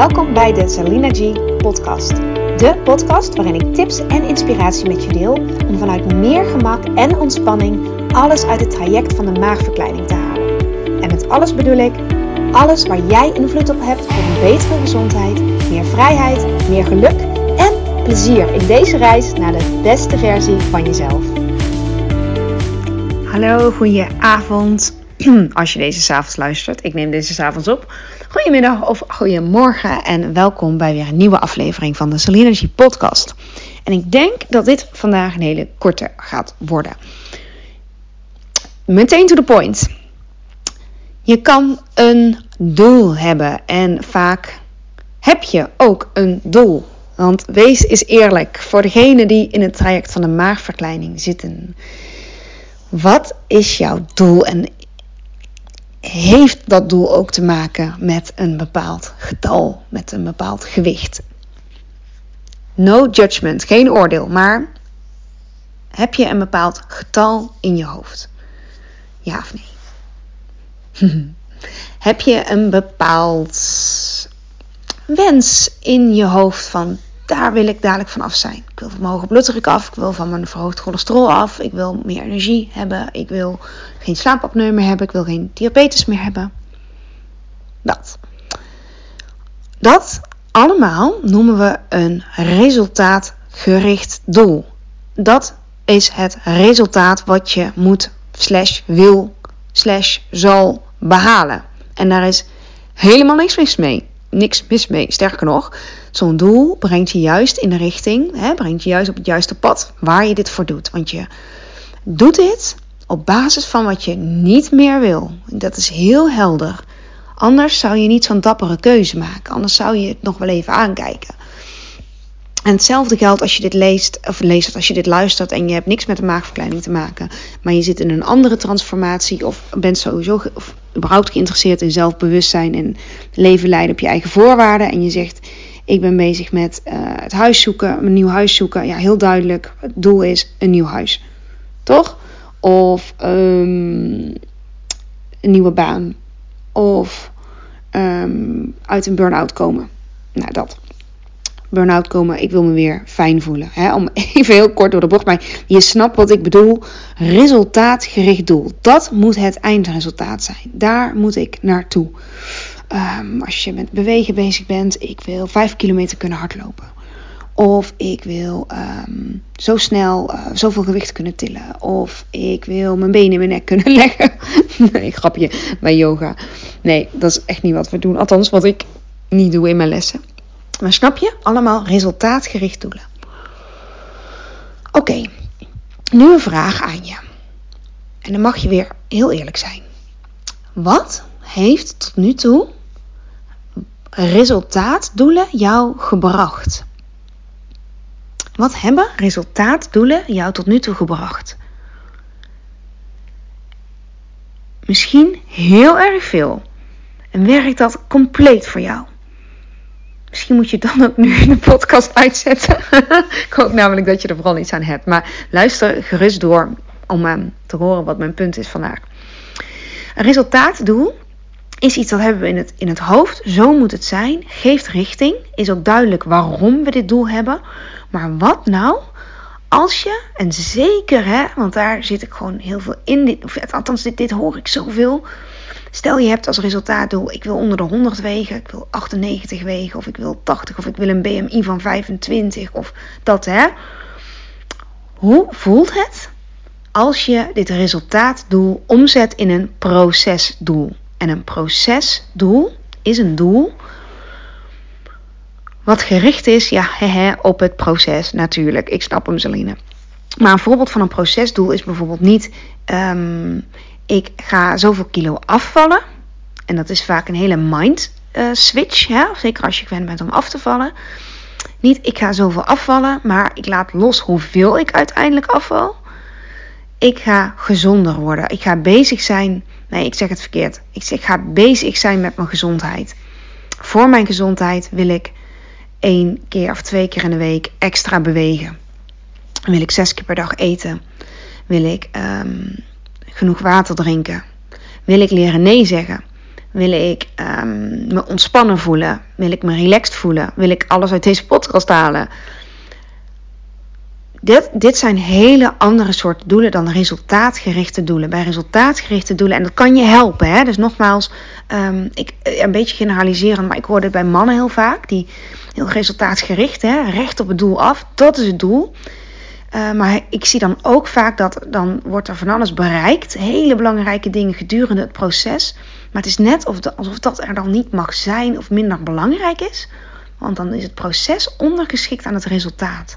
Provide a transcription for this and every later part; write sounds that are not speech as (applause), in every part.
Welkom bij de Salina G podcast. De podcast waarin ik tips en inspiratie met je deel om vanuit meer gemak en ontspanning alles uit het traject van de maagverkleining te halen. En met alles bedoel ik alles waar jij invloed op hebt voor een betere gezondheid, meer vrijheid, meer geluk en plezier in deze reis naar de beste versie van jezelf. Hallo, goeie avond. (clears throat) Als je deze s'avonds luistert, ik neem deze s'avonds op. Goedemiddag of goedemorgen en welkom bij weer een nieuwe aflevering van de Salinergy podcast. En ik denk dat dit vandaag een hele korte gaat worden. Meteen to the point. Je kan een doel hebben en vaak heb je ook een doel. Want wees eens eerlijk, voor degenen die in het traject van de maagverkleining zitten. Wat is jouw doel? En heeft dat doel ook te maken met een bepaald getal, met een bepaald gewicht. No judgment, geen oordeel, maar heb je een bepaald getal in je hoofd? Ja of nee? (laughs) heb je een bepaald wens in je hoofd van daar wil ik dadelijk van af zijn. Ik wil van mijn hoge bloeddruk af, ik wil van mijn verhoogd cholesterol af, ik wil meer energie hebben, ik wil geen slaapapneu meer hebben, ik wil geen diabetes meer hebben. Dat. Dat allemaal noemen we een resultaatgericht doel. Dat is het resultaat wat je moet, slash wil, slash zal behalen. En daar is helemaal niks mis mee. Niks mis mee. Sterker nog, zo'n doel brengt je juist in de richting, hè, brengt je juist op het juiste pad waar je dit voor doet. Want je doet dit op basis van wat je niet meer wil. Dat is heel helder. Anders zou je niet zo'n dappere keuze maken. Anders zou je het nog wel even aankijken. En hetzelfde geldt als je dit leest, of leest als je dit luistert en je hebt niks met de maagverkleining te maken, maar je zit in een andere transformatie of bent sowieso überhaupt geïnteresseerd in zelfbewustzijn en leven leiden op je eigen voorwaarden en je zegt ik ben bezig met uh, het huis zoeken, een nieuw huis zoeken. Ja, heel duidelijk. Het doel is een nieuw huis. Toch? Of um, een nieuwe baan. Of um, uit een burn-out komen. Nou, dat. Burn-out komen, ik wil me weer fijn voelen. Hè? Om (laughs) even heel kort door de bocht. Maar je snapt wat ik bedoel. Resultaatgericht doel. Dat moet het eindresultaat zijn. Daar moet ik naartoe. Um, als je met bewegen bezig bent, ik wil 5 kilometer kunnen hardlopen. Of ik wil um, zo snel uh, zoveel gewicht kunnen tillen. Of ik wil mijn benen in mijn nek kunnen (laughs) leggen. nee, grapje bij yoga. Nee, dat is echt niet wat we doen. Althans, wat ik niet doe in mijn lessen. Maar snap je? Allemaal resultaatgericht doelen. Oké, nu een vraag aan je. En dan mag je weer heel eerlijk zijn. Wat heeft tot nu toe resultaatdoelen jou gebracht? Wat hebben resultaatdoelen jou tot nu toe gebracht? Misschien heel erg veel. En werkt dat compleet voor jou? Misschien moet je dan ook nu de podcast uitzetten. (laughs) Ik hoop namelijk dat je er vooral iets aan hebt. Maar luister gerust door om um, te horen wat mijn punt is vandaag. Een resultaatdoel is iets dat hebben we in het, in het hoofd. Zo moet het zijn. Geeft richting. Is ook duidelijk waarom we dit doel hebben. Maar wat nou als je, en zeker hè, want daar zit ik gewoon heel veel in. Dit, of, althans, dit, dit hoor ik zoveel. Stel je hebt als resultaatdoel, ik wil onder de 100 wegen, ik wil 98 wegen, of ik wil 80, of ik wil een BMI van 25, of dat hè. Hoe voelt het als je dit resultaatdoel omzet in een procesdoel? En een procesdoel is een doel wat gericht is ja, op het proces natuurlijk. Ik snap hem, Celine. Maar een voorbeeld van een procesdoel is bijvoorbeeld niet... Um, ik ga zoveel kilo afvallen. En dat is vaak een hele mind uh, switch. Hè? Zeker als je gewend bent om af te vallen. Niet ik ga zoveel afvallen, maar ik laat los hoeveel ik uiteindelijk afval. Ik ga gezonder worden. Ik ga bezig zijn Nee, ik zeg het verkeerd. Ik, zeg, ik ga bezig zijn met mijn gezondheid. Voor mijn gezondheid wil ik één keer of twee keer in de week extra bewegen. Wil ik zes keer per dag eten. Wil ik um, genoeg water drinken. Wil ik leren nee zeggen. Wil ik um, me ontspannen voelen? Wil ik me relaxed voelen? Wil ik alles uit deze podcast halen? Dit, dit zijn hele andere soorten doelen dan resultaatgerichte doelen. Bij resultaatgerichte doelen, en dat kan je helpen. Hè? Dus nogmaals, um, ik, een beetje generaliserend, maar ik hoor dit bij mannen heel vaak. Die resultaatgericht, hè? recht op het doel af. Dat is het doel. Uh, maar ik zie dan ook vaak dat dan wordt er van alles bereikt. Hele belangrijke dingen gedurende het proces. Maar het is net of alsof dat er dan niet mag zijn of minder belangrijk is. Want dan is het proces ondergeschikt aan het resultaat.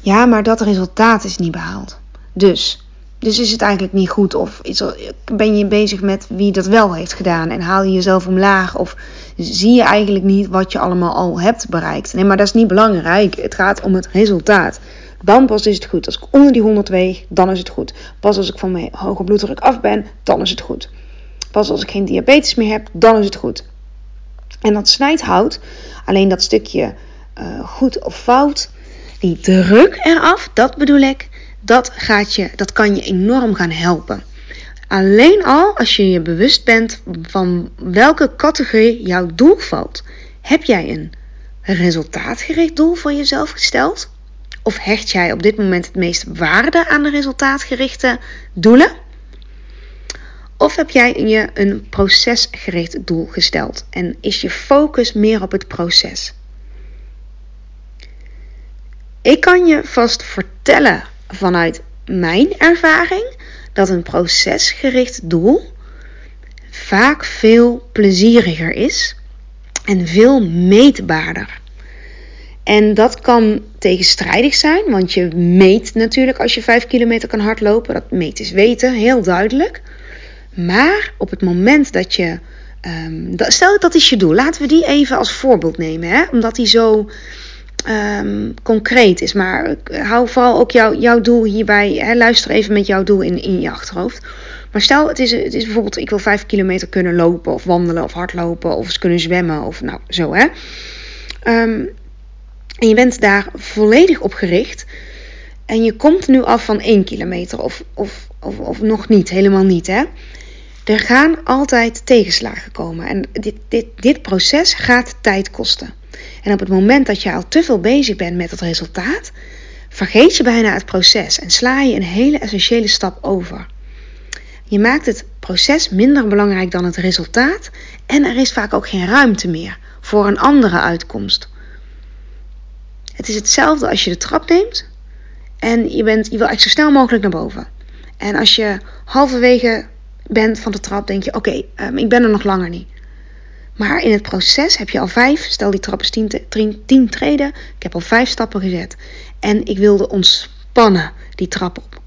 Ja, maar dat resultaat is niet behaald. Dus, dus is het eigenlijk niet goed of is ben je bezig met wie dat wel heeft gedaan en haal je jezelf omlaag of zie je eigenlijk niet wat je allemaal al hebt bereikt. Nee, maar dat is niet belangrijk. Het gaat om het resultaat. Dan pas is het goed. Als ik onder die 100 weeg, dan is het goed. Pas als ik van mijn hoge bloeddruk af ben, dan is het goed. Pas als ik geen diabetes meer heb, dan is het goed. En dat snijdt hout. Alleen dat stukje uh, goed of fout, die druk eraf, dat bedoel ik, dat, gaat je, dat kan je enorm gaan helpen. Alleen al als je je bewust bent van welke categorie jouw doel valt. Heb jij een resultaatgericht doel voor jezelf gesteld? Of hecht jij op dit moment het meest waarde aan de resultaatgerichte doelen? Of heb jij je een procesgericht doel gesteld en is je focus meer op het proces? Ik kan je vast vertellen vanuit mijn ervaring dat een procesgericht doel vaak veel plezieriger is en veel meetbaarder. En dat kan tegenstrijdig zijn, want je meet natuurlijk als je 5 kilometer kan hardlopen. Dat meet is weten, heel duidelijk. Maar op het moment dat je. Um, stel dat is je doel. Laten we die even als voorbeeld nemen, hè? omdat die zo um, concreet is. Maar hou vooral ook jou, jouw doel hierbij. Hè? Luister even met jouw doel in, in je achterhoofd. Maar stel, het is, het is bijvoorbeeld: ik wil 5 kilometer kunnen lopen, of wandelen, of hardlopen, of eens kunnen zwemmen, of nou zo hè. Um, en je bent daar volledig op gericht. En je komt nu af van 1 kilometer of, of, of, of nog niet, helemaal niet. Hè? Er gaan altijd tegenslagen komen. En dit, dit, dit proces gaat tijd kosten. En op het moment dat je al te veel bezig bent met het resultaat, vergeet je bijna het proces en sla je een hele essentiële stap over. Je maakt het proces minder belangrijk dan het resultaat en er is vaak ook geen ruimte meer voor een andere uitkomst. Het is hetzelfde als je de trap neemt en je, bent, je wil eigenlijk zo snel mogelijk naar boven. En als je halverwege bent van de trap, denk je: oké, ehm, ik ben er nog langer niet. Maar in het proces heb je al vijf, stel die trap is tien, treden, ik heb al vijf stappen gezet. En ik wilde ontspannen die trap op.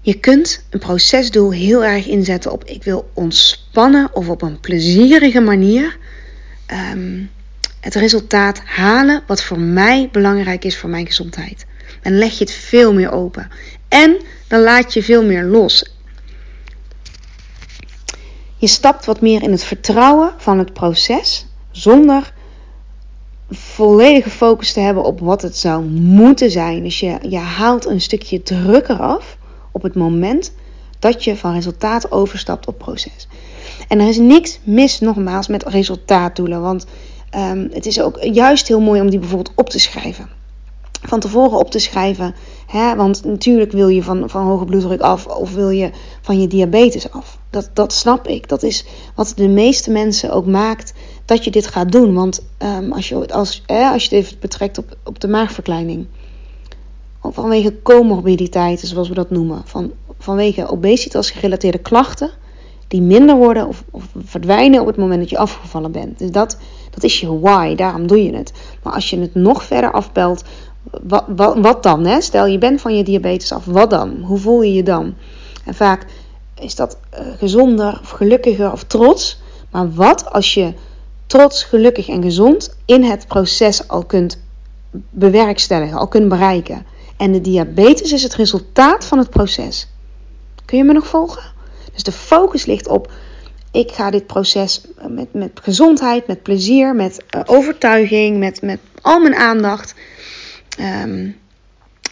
Je kunt een procesdoel heel erg inzetten op ik wil ontspannen of op een plezierige manier. Um, het resultaat halen wat voor mij belangrijk is voor mijn gezondheid. En leg je het veel meer open. En dan laat je veel meer los. Je stapt wat meer in het vertrouwen van het proces zonder volledige focus te hebben op wat het zou moeten zijn. Dus je, je haalt een stukje druk eraf op het moment dat je van resultaat overstapt op proces. En er is niks mis, nogmaals, met resultaatdoelen. Want Um, het is ook juist heel mooi om die bijvoorbeeld op te schrijven. Van tevoren op te schrijven. Hè? Want natuurlijk wil je van, van hoge bloeddruk af of wil je van je diabetes af. Dat, dat snap ik. Dat is wat de meeste mensen ook maakt dat je dit gaat doen. Want um, als, je, als, als je het even betrekt op, op de maagverkleining. Vanwege comorbiditeiten, zoals we dat noemen. Van, vanwege obesitas gerelateerde klachten die minder worden of, of, verdwijnen op het moment dat je afgevallen bent. Dus dat, dat is je why, daarom doe je het. Maar als je het nog verder afbelt, wat, wat, wat dan? Hè? Stel je bent van je diabetes af, wat dan? Hoe voel je je dan? En vaak is dat uh, gezonder of gelukkiger of trots. Maar wat als je trots, gelukkig en gezond in het proces al kunt bewerkstelligen, al kunt bereiken? En de diabetes is het resultaat van het proces. Kun je me nog volgen? Dus de focus ligt op: ik ga dit proces met, met gezondheid, met plezier, met uh, overtuiging, met, met al mijn aandacht. Um,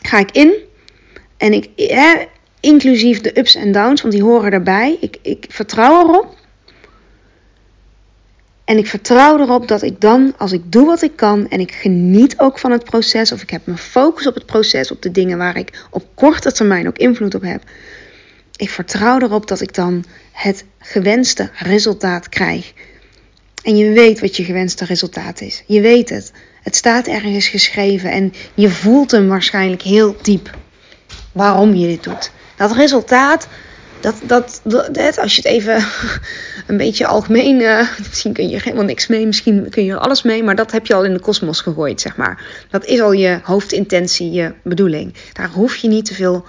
ga ik in. En ik, inclusief de ups en downs, want die horen erbij. Ik, ik vertrouw erop En ik vertrouw erop dat ik dan, als ik doe wat ik kan en ik geniet ook van het proces, of ik heb mijn focus op het proces, op de dingen waar ik op korte termijn ook invloed op heb. Ik vertrouw erop dat ik dan het gewenste resultaat krijg. En je weet wat je gewenste resultaat is. Je weet het. Het staat ergens geschreven en je voelt hem waarschijnlijk heel diep. Waarom je dit doet. Dat resultaat, dat, dat, dat, als je het even (laughs) een beetje algemeen, uh, misschien kun je helemaal niks mee, misschien kun je er alles mee, maar dat heb je al in de kosmos gegooid, zeg maar. Dat is al je hoofdintentie, je bedoeling. Daar hoef je niet te veel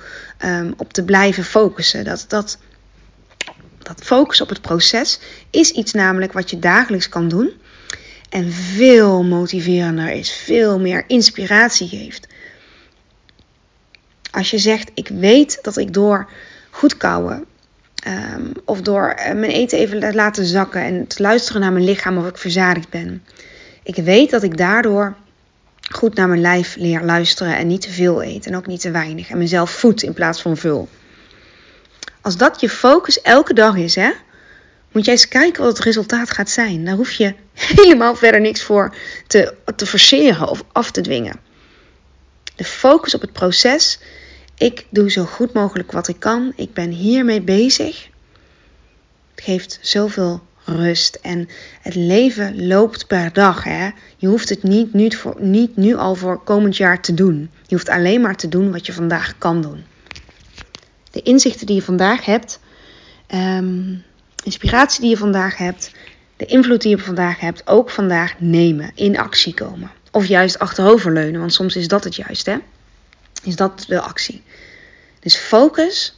um, op te blijven focussen. Dat, dat, dat focus op het proces is iets namelijk wat je dagelijks kan doen. En veel motiverender is, veel meer inspiratie geeft. Als je zegt, ik weet dat ik door goed kouwen um, of door eh, mijn eten even laten zakken en te luisteren naar mijn lichaam of ik verzadigd ben. Ik weet dat ik daardoor goed naar mijn lijf leer luisteren en niet te veel eet en ook niet te weinig. En mezelf voed in plaats van vul. Als dat je focus elke dag is, hè, moet jij eens kijken wat het resultaat gaat zijn. Daar hoef je (laughs) helemaal verder niks voor te, te forceren of af te dwingen. De focus op het proces. Ik doe zo goed mogelijk wat ik kan. Ik ben hiermee bezig. Het geeft zoveel rust. En het leven loopt per dag. Hè? Je hoeft het niet nu, niet nu al voor komend jaar te doen. Je hoeft alleen maar te doen wat je vandaag kan doen. De inzichten die je vandaag hebt, um, inspiratie die je vandaag hebt, de invloed die je vandaag hebt, ook vandaag nemen, in actie komen. Of juist achteroverleunen, want soms is dat het juist, hè? Is dat de actie. Dus focus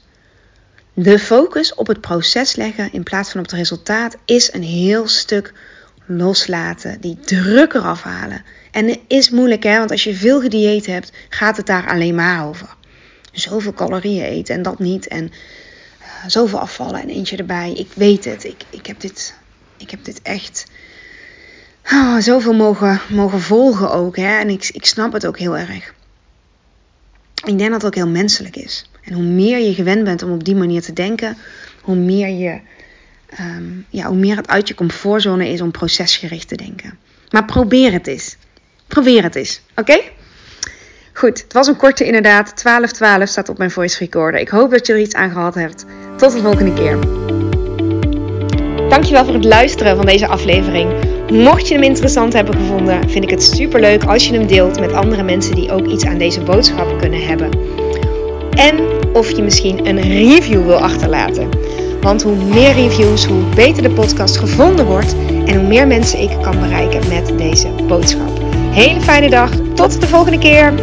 de focus op het proces leggen in plaats van op het resultaat is een heel stuk loslaten, die druk eraf halen. En het is moeilijk, hè, want als je veel gedieet hebt, gaat het daar alleen maar over. Zoveel calorieën eten en dat niet. En uh, zoveel afvallen en eentje erbij. Ik weet het. Ik, ik, heb, dit, ik heb dit echt oh, zoveel mogen, mogen volgen ook. Hè? En ik, ik snap het ook heel erg. Ik denk dat het ook heel menselijk is. En hoe meer je gewend bent om op die manier te denken, hoe meer, je, ehm, ja, hoe meer het uit je comfortzone is om procesgericht te denken. Maar probeer het eens. Probeer het eens. Oké? Goed, het was een korte inderdaad. 12.12 staat op mijn voice recorder. Ik hoop dat je er iets aan gehad hebt. Tot de volgende keer. Dankjewel voor het luisteren van deze aflevering. Mocht je hem interessant hebben gevonden, vind ik het super leuk als je hem deelt met andere mensen die ook iets aan deze boodschap kunnen hebben. En of je misschien een review wil achterlaten. Want hoe meer reviews, hoe beter de podcast gevonden wordt en hoe meer mensen ik kan bereiken met deze boodschap. Hele fijne dag, tot de volgende keer!